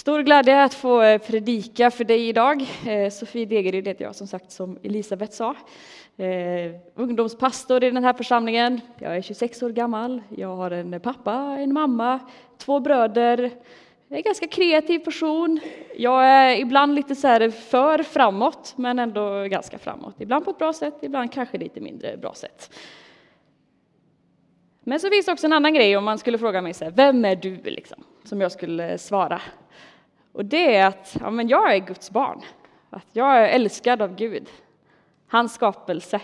Stor glädje att få eh, predika för dig idag. Eh, Sofie Degeryd heter jag som sagt som Elisabeth sa. Eh, ungdomspastor i den här församlingen. Jag är 26 år gammal. Jag har en pappa, en mamma, två bröder. Jag är en ganska kreativ person. Jag är ibland lite så här för framåt, men ändå ganska framåt. Ibland på ett bra sätt, ibland kanske lite mindre bra sätt. Men så finns det också en annan grej om man skulle fråga mig så här, vem är du liksom? Som jag skulle svara. Och det är att ja, men jag är Guds barn. Att jag är älskad av Gud. Hans skapelse.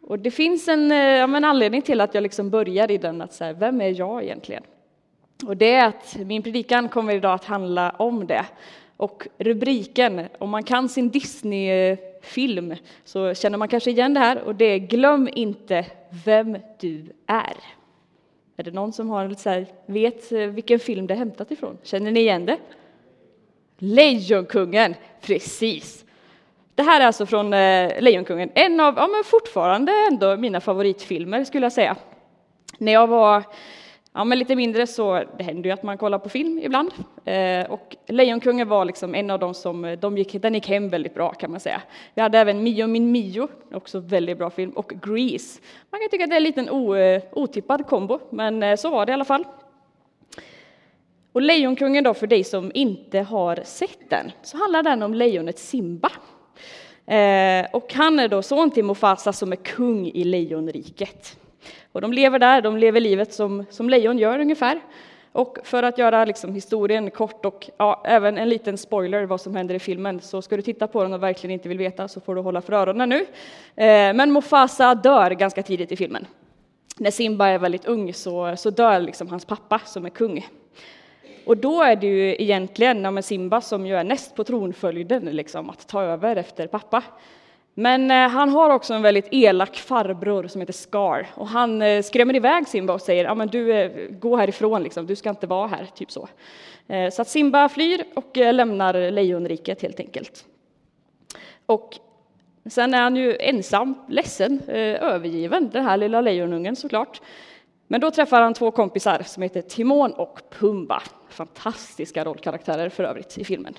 Och det finns en eh, ja, en anledning till att jag liksom börjar i den att säga, vem är jag egentligen? Och det är att min predikan kommer idag att handla om det. Och rubriken, om man kan sin Disney-film så känner man kanske igen det här och det är Glöm inte vem du är. Är det någon som har så här, vet eh, vilken film det är hämtat ifrån? Känner ni igen det? Lejonkungen, precis. Det här är alltså från eh, Lejonkungen, en av, ja men fortfarande ändå mina favoritfilmer skulle jag säga. När jag var Ja, men lite mindre så det händer ju att man kollar på film ibland. Eh, och Lejonkungen var liksom en av dem som eh, de gick, den gick hem väldigt bra kan man säga. Vi hade även Mio min Mio, också väldigt bra film, och Grease. Man kan tycka att det är en liten o, eh, otippad kombo, men eh, så var det i alla fall. Och Lejonkungen då, för dig som inte har sett den, så handlar den om lejonet Simba. Eh, och han är då son till Mufasa som är kung i Lejonriket. Och de lever där, de lever livet som, som lejon gör ungefär. Och för att göra liksom historien kort och ja, även en liten spoiler vad som händer i filmen, så ska du titta på den och verkligen inte vill veta så får du hålla för öronen nu. Eh, men Mufasa dör ganska tidigt i filmen. När Simba är väldigt ung så, så dör liksom hans pappa som är kung. Och då är det ju egentligen ja, Simba som ju är näst på tronföljden, liksom, att ta över efter pappa. Men eh, han har också en väldigt elak farbror som heter Scar och han eh, skrämmer iväg Simba och säger ja, men du, eh, gå härifrån, liksom. du ska inte vara här, typ så. Så att Simba flyr och lämnar Lejonriket helt enkelt. Och sen är han ju ensam, ledsen, övergiven, den här lilla lejonungen såklart. Men då träffar han två kompisar som heter Timon och Pumba. Fantastiska rollkaraktärer för övrigt i filmen.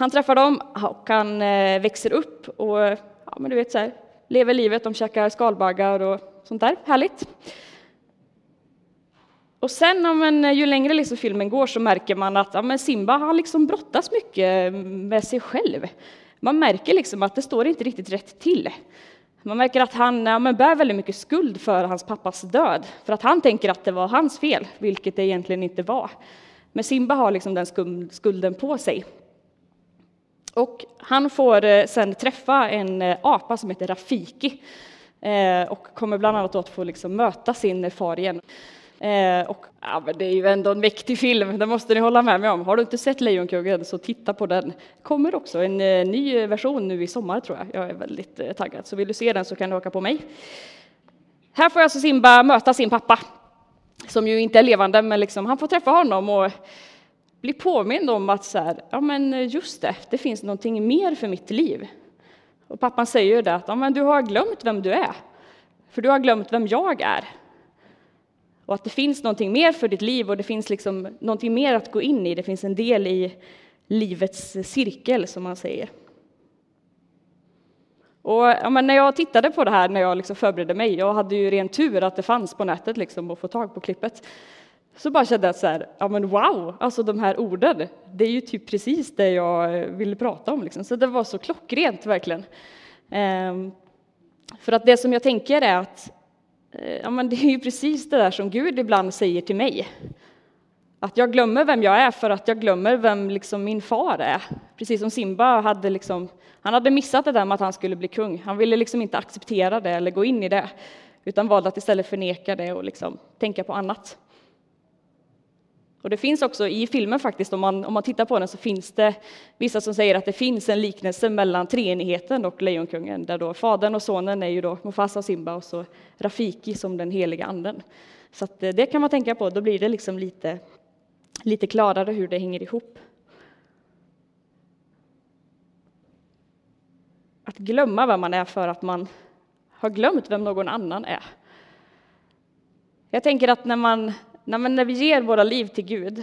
Han träffar dem och han eh, växer upp och ja, men du vet, så här, lever livet. De käkar skalbaggar och sånt där. Härligt. Och sen ja, men, ju längre liksom filmen går så märker man att ja, men Simba han liksom brottas mycket med sig själv. Man märker liksom att det står inte riktigt rätt till. Man märker att han ja, men bär väldigt mycket skuld för hans pappas död, för att han tänker att det var hans fel, vilket det egentligen inte var. Men Simba har liksom den skulden på sig. Och han får eh, sen träffa en eh, apa som heter Rafiki eh, och kommer bland annat att få liksom möta sin far igen. Och, ja, det är ju ändå en mäktig film, det måste ni hålla med mig om. Har du inte sett Lejonkungen så titta på den. Det kommer också en ny version nu i sommar tror jag. Jag är väldigt taggad, så vill du se den så kan du åka på mig. Här får alltså Simba möta sin pappa, som ju inte är levande, men liksom, han får träffa honom och bli påmind om att så här, ja men eh, just det, det finns någonting mer för mitt liv. Och pappan säger ju det att ja, men du har glömt vem du är, för du har glömt vem jag är. Och att det finns någonting mer för ditt liv och det finns liksom någonting mer att gå in i. Det finns en del i livets cirkel, som man säger. Och, ja, men när jag tittade på det här när jag liksom förberedde mig, jag hade ju ren tur att det fanns på nätet liksom, att få tag på klippet, så bara kände jag så här, ja men wow, alltså de här orden, det är ju typ precis det jag ville prata om. Liksom. Så det var så klockrent verkligen. Ehm, för att det som jag tänker är att eh, ja, men det är ju precis det där som Gud ibland säger till mig. Att jag glömmer vem jag är för att jag glömmer vem liksom min far är. Precis som Simba hade, liksom, han hade missat det där med att han skulle bli kung. Han ville liksom inte acceptera det eller gå in i det, utan valde att istället förneka det och liksom tänka på annat. Och det finns också i filmen faktiskt, om man, om man tittar på den, så finns det vissa som säger att det finns en liknelse mellan treenigheten och Lejonkungen, där då Fadern och Sonen är ju då Mufasa och Simba och så Rafiki som den heliga anden. Så att eh, det kan man tänka på, då blir det liksom lite, lite klarare hur det hänger ihop. Att glömma vem man är för att man har glömt vem någon annan är. Jag tänker att när man när, när vi ger våra liv till Gud,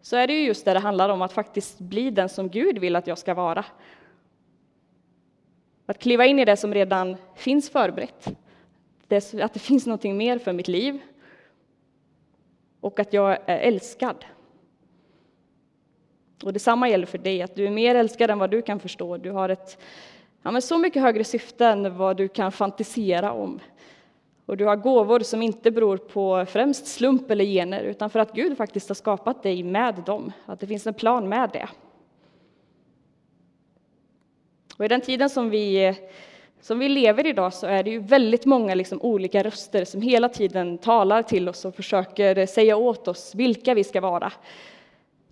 så är det ju just det det handlar om, att faktiskt bli den som Gud vill att jag ska vara. Att kliva in i det som redan finns förberett. att det finns någonting mer för mitt liv. Och att jag är älskad. Och detsamma gäller för dig, att du är mer älskad än vad du kan förstå. Du har ett ja, men så mycket högre syfte än vad du kan fantisera om. Och du har gåvor som inte beror på främst slump eller gener, utan för att Gud faktiskt har skapat dig med dem, att det finns en plan med det. Och i den tiden som vi, som vi lever idag så är det ju väldigt många liksom olika röster som hela tiden talar till oss och försöker säga åt oss vilka vi ska vara.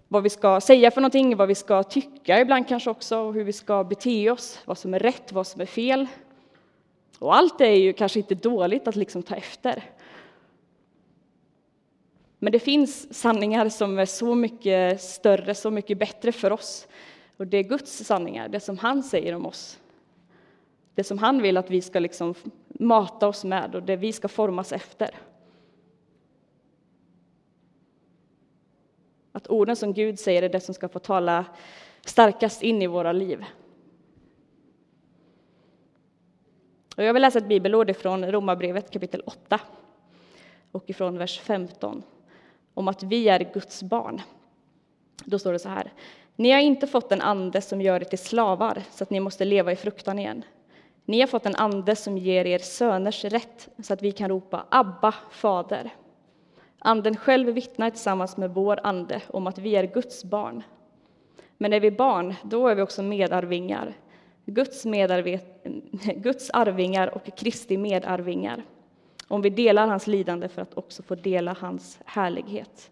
Vad vi ska säga för någonting, vad vi ska tycka ibland kanske också, och hur vi ska bete oss, vad som är rätt, vad som är fel. Och allt det är ju kanske inte dåligt att liksom ta efter. Men det finns sanningar som är så mycket större, så mycket bättre för oss. Och det är Guds sanningar, det som han säger om oss. Det som han vill att vi ska liksom mata oss med och det vi ska formas efter. Att orden som Gud säger är det som ska få tala starkast in i våra liv. Och jag vill läsa ett bibelord från Romarbrevet kapitel 8 och ifrån vers 15 om att vi är Guds barn. Då står det så här. Ni har inte fått en ande som gör er till slavar så att ni måste leva i fruktan igen. Ni har fått en ande som ger er söners rätt så att vi kan ropa Abba, Fader. Anden själv vittnar tillsammans med vår ande om att vi är Guds barn. Men är vi barn, då är vi också medarvingar Guds, Guds arvingar och Kristi medarvingar om vi delar hans lidande för att också få dela hans härlighet.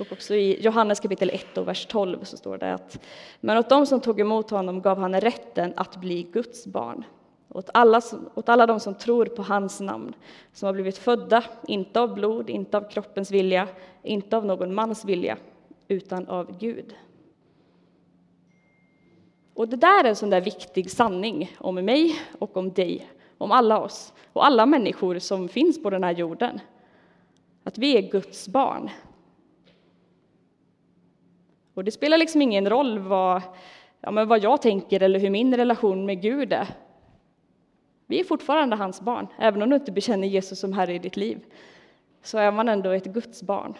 Och också i Johannes kapitel 1 och vers 12 så står det att men åt dem som tog emot honom gav han rätten att bli Guds barn. Åt alla, åt alla de som tror på hans namn, som har blivit födda, inte av blod, inte av kroppens vilja, inte av någon mans vilja, utan av Gud. Och det där är en sån där viktig sanning om mig och om dig, om alla oss och alla människor som finns på den här jorden. Att vi är Guds barn. Och det spelar liksom ingen roll vad, ja, men vad jag tänker eller hur min relation med Gud är. Vi är fortfarande hans barn, även om du inte bekänner Jesus som Herre i ditt liv. Så är man ändå ett Guds barn.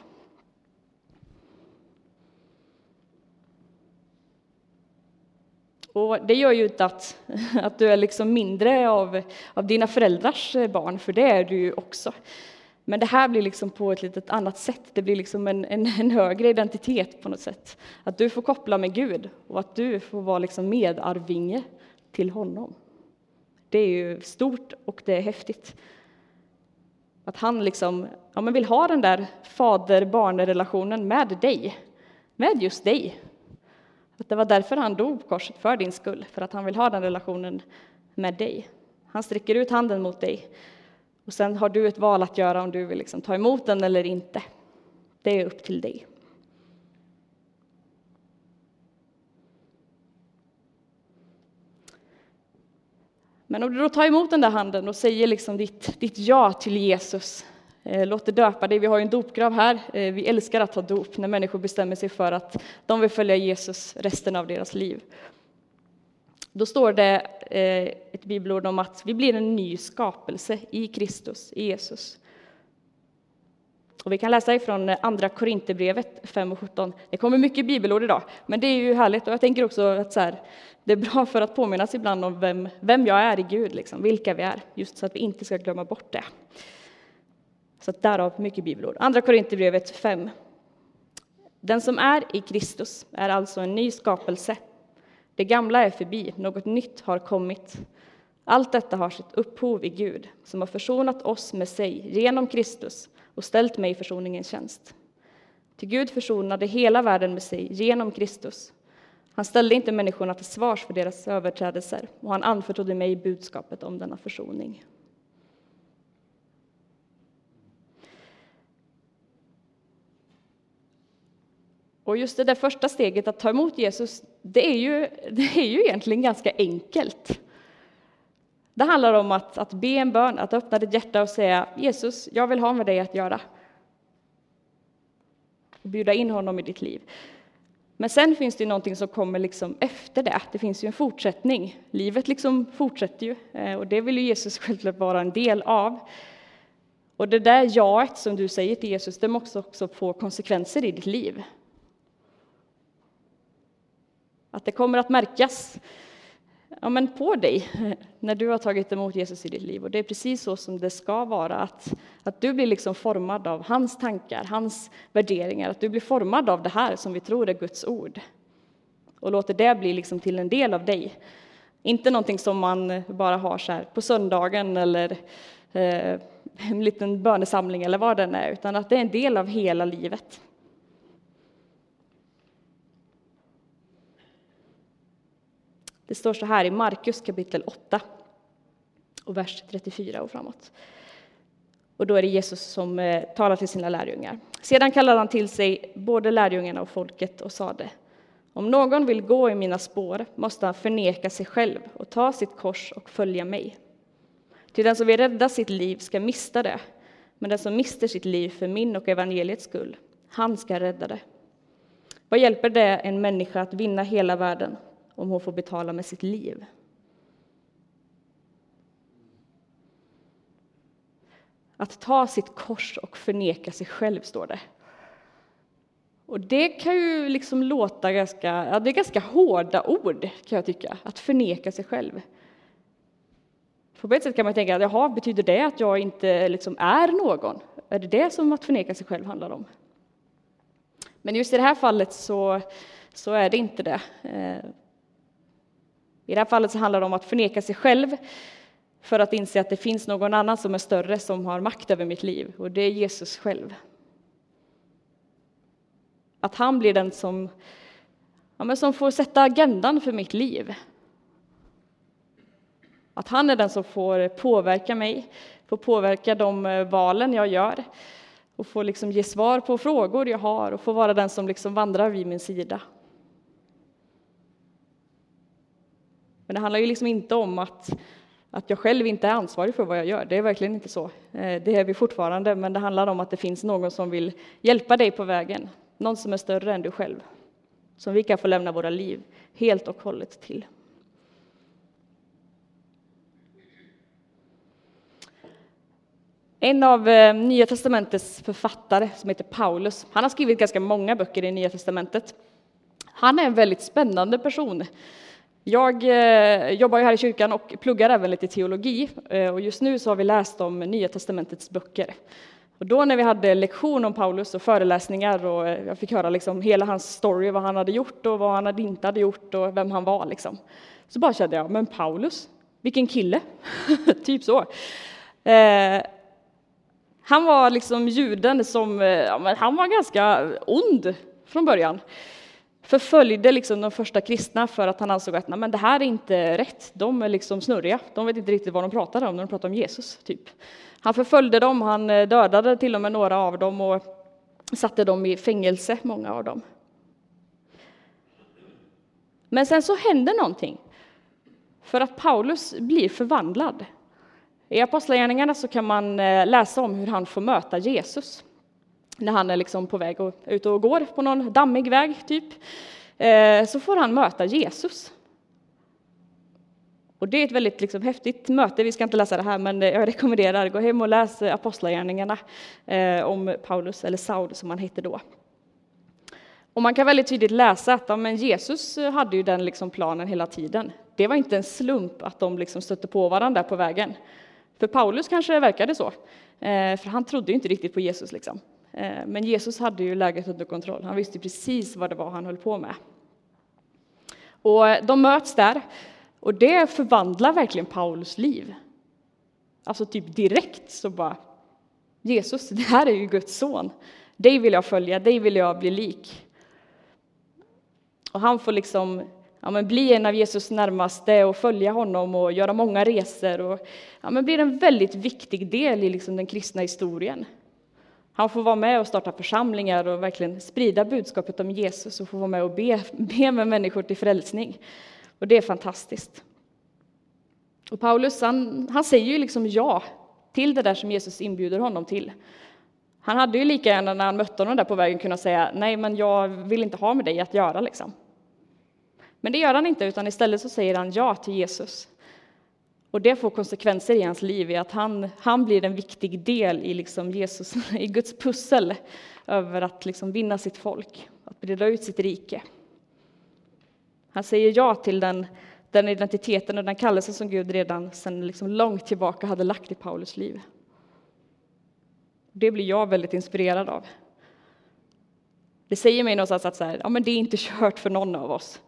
Och det gör ju inte att, att du är liksom mindre av, av dina föräldrars eh, barn, för det är du ju också. Men det här blir liksom på ett litet annat sätt. Det blir liksom en, en, en, högre identitet på något sätt. Att du får koppla med Gud och att du får vara liksom medarvinge till honom. Det är ju stort och det är häftigt. Att han liksom, ja, men vill ha den där fader-barn-relationen med dig, med just dig. Att det var därför han dog på korset, för din skull, för att han vill ha den relationen med dig. Han sträcker ut handen mot dig och sen har du ett val att göra om du vill liksom ta emot den eller inte. Det är upp till dig. Men om du då tar emot den där handen och säger liksom ditt, ditt ja till Jesus, Eh, låt dig döpa dig. Vi har ju en dopgrav här. Eh, vi älskar att ta dop när människor bestämmer sig för att de vill följa Jesus resten av deras liv. Då står det eh, ett bibelord om att vi blir en ny skapelse i Kristus, i Jesus. Och vi kan läsa ifrån Andra Korinthierbrevet 5 och 17. Det kommer mycket bibelord idag, men det är ju härligt. Och jag tänker också att så här, det är bra för att påminnas ibland om vem, vem jag är i Gud, liksom, vilka vi är, just så att vi inte ska glömma bort det. Så därav mycket bibelord. Andra Korinthierbrevet 5. Den som är i Kristus är alltså en ny skapelse. Det gamla är förbi, något nytt har kommit. Allt detta har sitt upphov i Gud, som har försonat oss med sig genom Kristus och ställt mig i försoningens tjänst. Till Gud försonade hela världen med sig genom Kristus. Han ställde inte människorna till svars för deras överträdelser och han anförtrodde mig budskapet om denna försoning. Och just det där första steget att ta emot Jesus, det är ju, det är ju egentligen ganska enkelt. Det handlar om att, att be en bön, att öppna ditt hjärta och säga Jesus, jag vill ha med dig att göra. och bjuda in honom i ditt liv. Men sen finns det ju någonting som kommer liksom efter det. Det finns ju en fortsättning. Livet liksom fortsätter ju eh, och det vill ju Jesus självklart vara en del av. Och det där jaet som du säger till Jesus, det måste också få konsekvenser i ditt liv. Att det kommer att märkas ja, men på dig när du har tagit emot Jesus i ditt liv. Och det är precis så som det ska vara, att, att du blir liksom formad av hans tankar, hans värderingar, att du blir formad av det här som vi tror är Guds ord. Och låter det bli liksom till en del av dig. Inte någonting som man bara har så på söndagen eller eh, en liten bönesamling eller vad den är, utan att det är en del av hela livet. Det står så här i Markus kapitel 8 och vers 34 och framåt. Och då är det Jesus som eh, talar till sina lärjungar. Sedan kallade han till sig både lärjungarna och folket och sade om någon vill gå i mina spår måste han förneka sig själv och ta sitt kors och följa mig. Till den som vill rädda sitt liv ska mista det, men den som mister sitt liv för min och evangeliets skull, han ska rädda det. Vad hjälper det en människa att vinna hela världen om hon får betala med sitt liv? Att ta sitt kors och förneka sig själv, står det. Och det kan ju liksom låta ganska, ja, det är ganska hårda ord, kan jag tycka, att förneka sig själv. På ett sätt kan man tänka, jaha, betyder det att jag inte liksom är någon? Är det det som att förneka sig själv handlar om? Men just i det här fallet så, så är det inte det. Eh, i det här fallet så handlar det om att förneka sig själv för att inse att det finns någon annan som är större, som har makt över mitt liv, och det är Jesus själv. Att han blir den som, ja, som får sätta agendan för mitt liv. Att han är den som får påverka mig, får påverka de eh, valen jag gör och får liksom ge svar på frågor jag har och får vara den som liksom vandrar vid min sida. Men det handlar ju liksom inte om att, att jag själv inte är ansvarig för vad jag gör. Det är verkligen inte så. Eh, det är vi fortfarande, men det handlar om att det finns någon som vill hjälpa dig på vägen. Någon som är större än du själv. Som vi kan få lämna våra liv helt och hållet till. En av eh, Nya testamentets författare, som heter Paulus, han har skrivit ganska många böcker i Nya testamentet. Han är en väldigt spännande person. Jag eh, jobbar ju här i kyrkan och pluggar även lite teologi eh, och just nu så har vi läst om Nya testamentets böcker. Och då när vi hade lektion om Paulus och föreläsningar och eh, jag fick höra liksom hela hans story, vad han hade gjort och vad han inte hade gjort och vem han var, liksom. så bara kände jag, men Paulus, vilken kille! typ så. Eh, han var liksom juden som, eh, ja ja, han var ganska ond från början. Förföljde liksom de första kristna för att han ansåg att men det här är inte rätt. De är liksom snurriga. De vet inte riktigt vad de pratar om när de pratar om Jesus. Typ. Han förföljde dem, han eh, dödade till och med några av dem och satte dem i fängelse, många av dem. Men sen så händer någonting. För att Paulus blir förvandlad. I Apostlagärningarna så kan man eh, läsa om hur han får möta Jesus när han är liksom på väg och, ut och går på någon dammig väg, typ. Eh, så får han möta Jesus. Och det är ett väldigt liksom, häftigt möte. Vi ska inte läsa det här, men jag rekommenderar gå hem och läs Apostlagärningarna eh, om Paulus, eller Saul som han hette då. Och man kan väldigt tydligt läsa att ja, men Jesus hade ju den liksom planen hela tiden. Det var inte en slump att de liksom stötte på varandra på vägen. För Paulus kanske verkade så, eh, för han trodde inte riktigt på Jesus. Liksom. Eh, men Jesus hade ju läget under kontroll. Han visste precis vad det var han höll på med. Och eh, de möts där, och det förvandlar verkligen Paulus liv. Alltså typ direkt så bara, Jesus, det här är ju Guds son. Dig vill jag följa, dig vill jag bli lik. Och han får liksom ja, men bli en av Jesus närmaste och följa honom och göra många resor och ja, men blir en väldigt viktig del i liksom den kristna historien. Han får vara med och starta församlingar och verkligen sprida budskapet om Jesus och få vara med och be, be med människor till frälsning. Och det är fantastiskt. Och Paulus han, han säger ju liksom ja till det där som Jesus inbjuder honom till. Han hade ju lika gärna när han mötte honom där på vägen kunnat säga nej, men jag vill inte ha med dig att göra liksom. Men det gör han inte, utan istället så säger han ja till Jesus. Och det får konsekvenser i hans liv, i att han, han blir en viktig del i liksom Jesus, i Guds pussel över att liksom vinna sitt folk, att breda ut sitt rike. Han säger ja till den, den identiteten och den kallelsen som Gud redan sedan liksom långt tillbaka hade lagt i Paulus liv. Det blir jag väldigt inspirerad av. Det säger mig någonstans att så här, ja, men det är inte kört för någon av oss.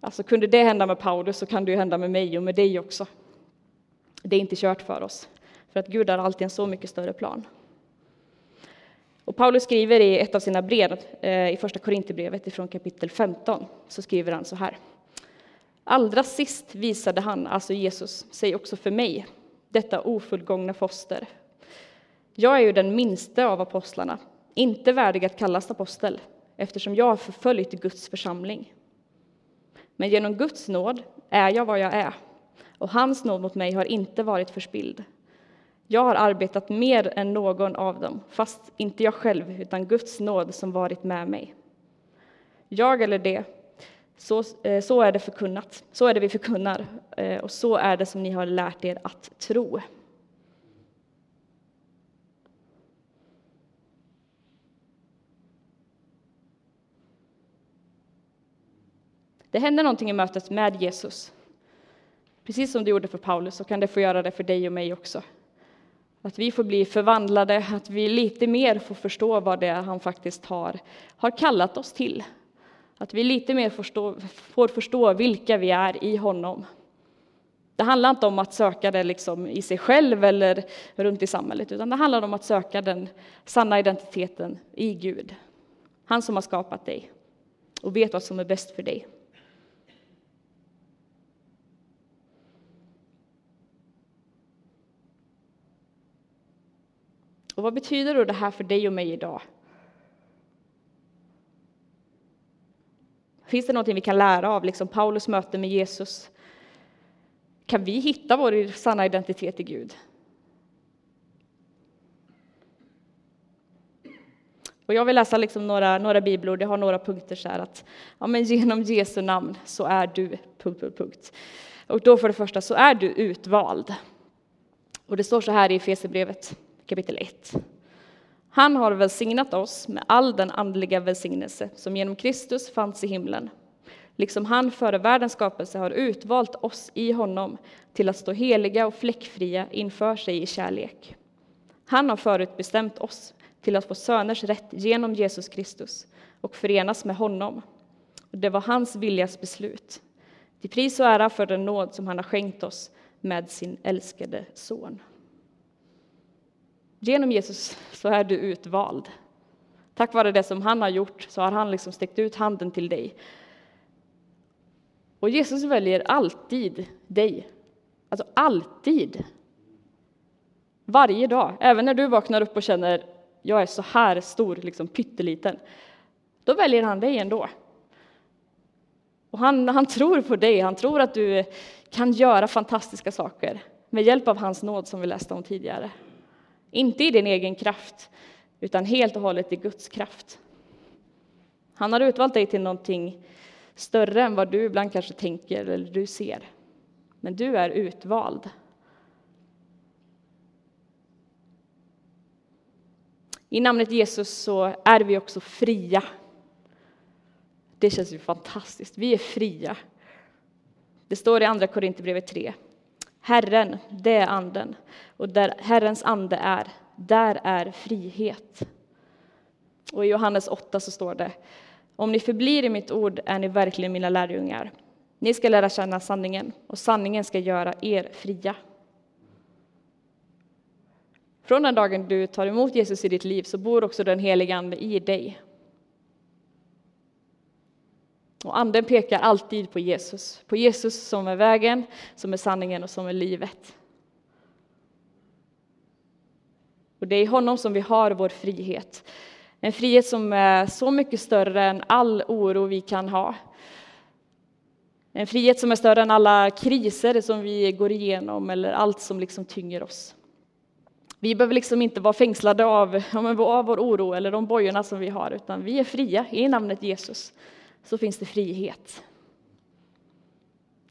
Alltså kunde det hända med Paulus så kan det ju hända med mig och med dig också. Det är inte kört för oss, för att Gud har alltid en så mycket större plan. Och Paulus skriver i ett av sina brev, eh, i första Korinthierbrevet ifrån kapitel 15, så skriver han så här. Allra sist visade han, alltså Jesus, sig också för mig, detta ofullgångna foster. Jag är ju den minste av apostlarna, inte värdig att kallas apostel, eftersom jag har förföljt Guds församling. Men genom Guds nåd är jag vad jag är, och hans nåd mot mig har inte varit förspilld. Jag har arbetat mer än någon av dem, fast inte jag själv, utan Guds nåd som varit med mig. Jag eller det, så, eh, så är det förkunnat, så är det vi förkunnar, eh, och så är det som ni har lärt er att tro. Det händer någonting i mötet med Jesus. Precis som det gjorde för Paulus så kan det få göra det för dig och mig också. Att vi får bli förvandlade, att vi lite mer får förstå vad det är han faktiskt har, har kallat oss till. Att vi lite mer förstå, får förstå vilka vi är i honom. Det handlar inte om att söka det liksom i sig själv eller runt i samhället, utan det handlar om att söka den sanna identiteten i Gud. Han som har skapat dig och vet vad som är bäst för dig. Och vad betyder då det här för dig och mig idag? Finns det någonting vi kan lära av liksom Paulus möte med Jesus? Kan vi hitta vår sanna identitet i Gud? Och jag vill läsa liksom några, några bibelord, jag har några punkter så här att ja, men genom Jesu namn så är du... Punkt, punkt, punkt. Och då för det första så är du utvald. Och det står så här i Efesierbrevet kapitel 1. Han har välsignat oss med all den andliga välsignelse som genom Kristus fanns i himlen, liksom han före världens skapelse har utvalt oss i honom till att stå heliga och fläckfria inför sig i kärlek. Han har förutbestämt oss till att få söners rätt genom Jesus Kristus och förenas med honom. Det var hans viljas beslut. Till pris och ära för den nåd som han har skänkt oss med sin älskade son. Genom Jesus så är du utvald. Tack vare det som han har gjort så har han liksom sträckt ut handen till dig. Och Jesus väljer alltid dig. Alltså alltid. Varje dag, även när du vaknar upp och känner jag är så här stor, liksom pytteliten. Då väljer han dig ändå. Och han, han tror på dig, han tror att du kan göra fantastiska saker med hjälp av hans nåd som vi läste om tidigare. Inte i din egen kraft, utan helt och hållet i Guds kraft. Han har utvalt dig till någonting större än vad du ibland kanske tänker eller du ser. Men du är utvald. I namnet Jesus så är vi också fria. Det känns ju fantastiskt. Vi är fria. Det står i Andra Korinthierbrevet 3. Herren, det är anden, och där Herrens ande är, där är frihet. Och i Johannes 8 så står det, om ni förblir i mitt ord är ni verkligen mina lärjungar. Ni ska lära känna sanningen, och sanningen ska göra er fria. Från den dagen du tar emot Jesus i ditt liv så bor också den heliga Ande i dig. Och anden pekar alltid på Jesus, på Jesus som är vägen, som är sanningen och som är livet. Och det är i honom som vi har vår frihet. En frihet som är så mycket större än all oro vi kan ha. En frihet som är större än alla kriser som vi går igenom eller allt som liksom tynger oss. Vi behöver liksom inte vara fängslade av, av vår oro eller de bojorna som vi har, utan vi är fria. I namnet Jesus så finns det frihet.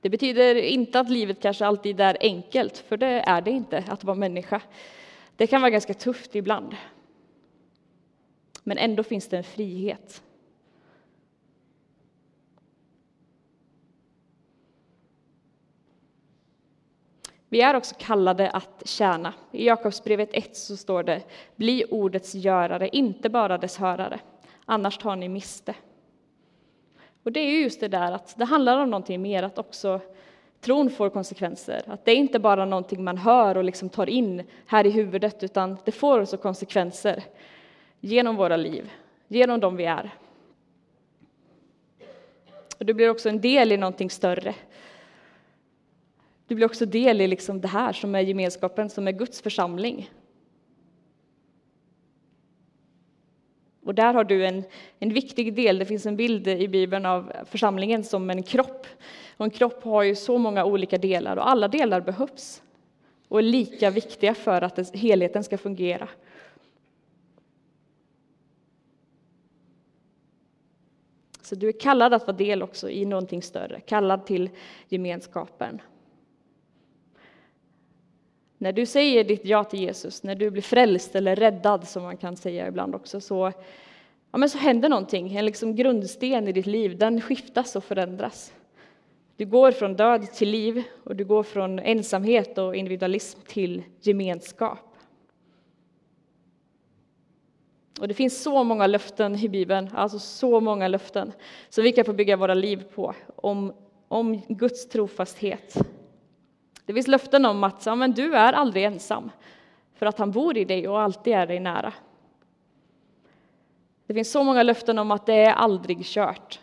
Det betyder inte att livet kanske alltid är enkelt, för det är det inte att vara människa. Det kan vara ganska tufft ibland. Men ändå finns det en frihet. Vi är också kallade att tjäna. I Jakobsbrevet 1 så står det Bli ordets görare, inte bara dess hörare, annars tar ni miste. Och det är just det där att det handlar om någonting mer, att också tron får konsekvenser. Att det är inte bara någonting man hör och liksom tar in här i huvudet, utan det får också konsekvenser genom våra liv, genom dem vi är. Och du blir också en del i någonting större. Du blir också del i liksom det här som är gemenskapen, som är Guds församling. Och där har du en, en viktig del. Det finns en bild i Bibeln av församlingen som en kropp. Och en kropp har ju så många olika delar och alla delar behövs och är lika viktiga för att helheten ska fungera. Så du är kallad att vara del också i någonting större, kallad till gemenskapen. När du säger ditt ja till Jesus, när du blir frälst eller räddad som man kan säga ibland också, så, ja, men så händer någonting. En liksom grundsten i ditt liv, den skiftas och förändras. Du går från död till liv och du går från ensamhet och individualism till gemenskap. Och det finns så många löften i Bibeln, alltså så många löften som vi kan få bygga våra liv på om, om Guds trofasthet. Det finns löften om att men du är aldrig ensam, för att han bor i dig och alltid är dig nära. Det finns så många löften om att det är aldrig kört.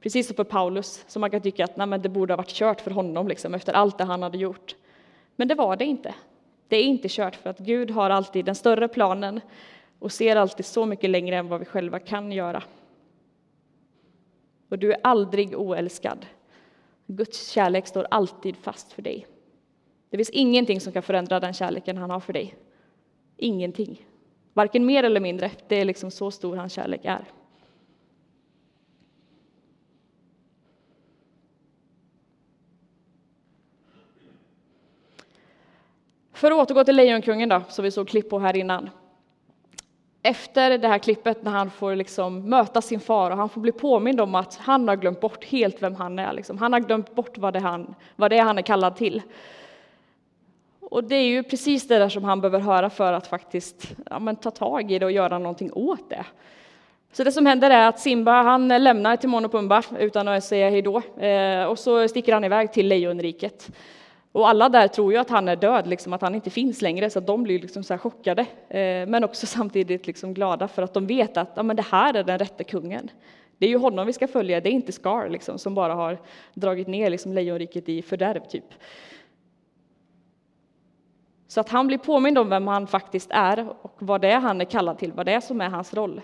Precis som för Paulus, som man kan tycka att nej, men det borde ha varit kört för honom liksom, efter allt det han hade gjort. Men det var det inte. Det är inte kört för att Gud har alltid den större planen och ser alltid så mycket längre än vad vi själva kan göra. Och du är aldrig oälskad. Guds kärlek står alltid fast för dig. Det finns ingenting som kan förändra den kärleken han har för dig. Ingenting. Varken mer eller mindre. Det är liksom så stor hans kärlek är. För att återgå till Lejonkungen då, som vi såg klipp på här innan. Efter det här klippet när han får liksom möta sin far och han får bli påmind om att han har glömt bort helt vem han är. Liksom. Han har glömt bort vad det, han, vad det är han är kallad till. Och det är ju precis det där som han behöver höra för att faktiskt ja, men ta tag i det och göra någonting åt det. Så det som händer är att Simba han lämnar Timon och Pumba utan att säga hej då. Eh, och så sticker han iväg till Lejonriket. Och alla där tror ju att han är död, liksom, att han inte finns längre, så de blir liksom så chockade. Eh, men också samtidigt liksom glada för att de vet att ja, men det här är den rätte kungen. Det är ju honom vi ska följa, det är inte Scar liksom, som bara har dragit ner liksom, Lejonriket i fördärv. Typ. Så att han blir påmind om vem han faktiskt är och vad det är han är kallad till, vad det är som är hans roll.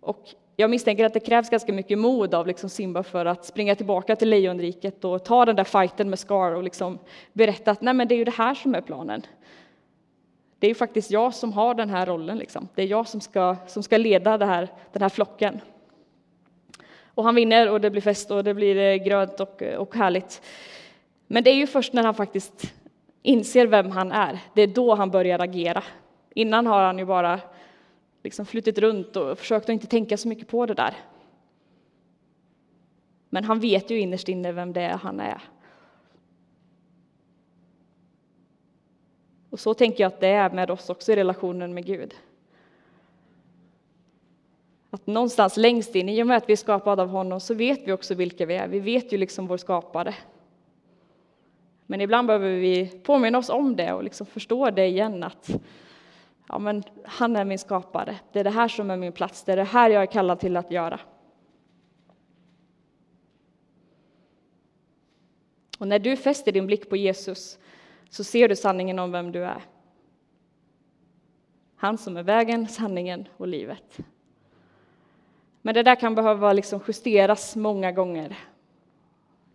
Och jag misstänker att det krävs ganska mycket mod av liksom Simba för att springa tillbaka till Lejonriket och ta den där fighten med Scar och liksom berätta att nej, men det är ju det här som är planen. Det är ju faktiskt jag som har den här rollen. Liksom. Det är jag som ska, som ska leda här, den här flocken. Och han vinner och det blir fest och det blir eh, grönt och, eh, och härligt. Men det är ju först när han faktiskt inser vem han är, det är då han börjar agera. Innan har han ju bara liksom flutit runt och försökt att inte tänka så mycket på det där. Men han vet ju innerst inne vem det är han är. Och så tänker jag att det är med oss också i relationen med Gud. Att någonstans längst in, i och med att vi är skapade av honom, så vet vi också vilka vi är. Vi vet ju liksom vår skapare. Men ibland behöver vi påminna oss om det och liksom förstå det igen att ja, men han är min skapare. Det är det här som är min plats. Det är det här jag är kallad till att göra. Och när du fäster din blick på Jesus så ser du sanningen om vem du är. Han som är vägen, sanningen och livet. Men det där kan behöva liksom justeras många gånger.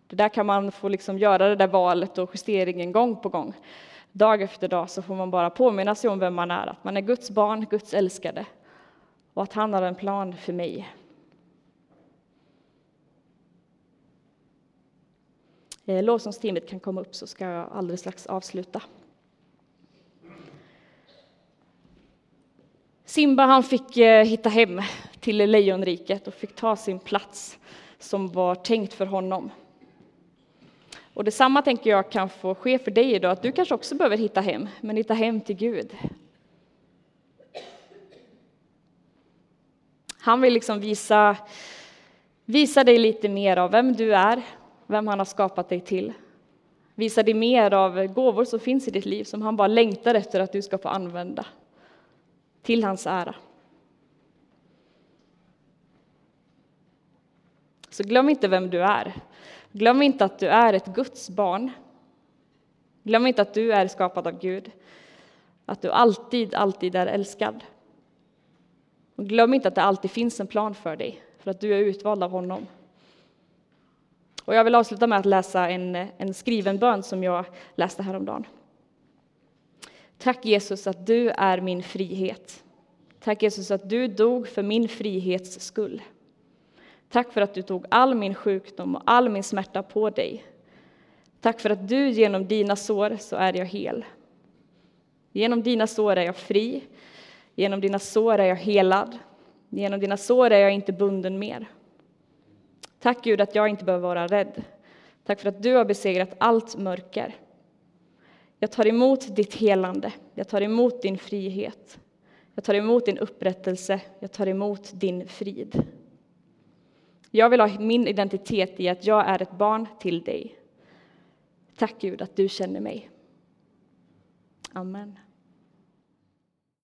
Det där kan man få liksom göra det där valet och justeringen gång på gång. dag efter dag så får man bara påminna sig om vem man är, att man är Guds barn, Guds älskade och att han har en plan för mig. Eh, lovsångsteamet kan komma upp så ska jag alldeles strax avsluta. Simba han fick eh, hitta hem till lejonriket och fick ta sin plats som var tänkt för honom. Och detsamma tänker jag kan få ske för dig idag, att du kanske också behöver hitta hem, men hitta hem till Gud. Han vill liksom visa, visa dig lite mer av vem du är, vem han har skapat dig till. Visa dig mer av gåvor som finns i ditt liv, som han bara längtar efter att du ska få använda till hans ära. Så glöm inte vem du är. Glöm inte att du är ett Guds barn. Glöm inte att du är skapad av Gud. Att du alltid, alltid är älskad. Och glöm inte att det alltid finns en plan för dig, för att du är utvald av honom. Och jag vill avsluta med att läsa en, en skriven bön som jag läste häromdagen. Tack Jesus att du är min frihet. Tack Jesus att du dog för min frihets skull. Tack för att du tog all min sjukdom och all min smärta på dig. Tack för att du genom dina sår så är jag hel. Genom dina sår är jag fri. Genom dina sår är jag helad. Genom dina sår är jag inte bunden mer. Tack Gud att jag inte behöver vara rädd. Tack för att du har besegrat allt mörker. Jag tar emot ditt helande. Jag tar emot din frihet. Jag tar emot din upprättelse. Jag tar emot din frid. Jag vill ha min identitet i att jag är ett barn till dig. Tack Gud att du känner mig. Amen.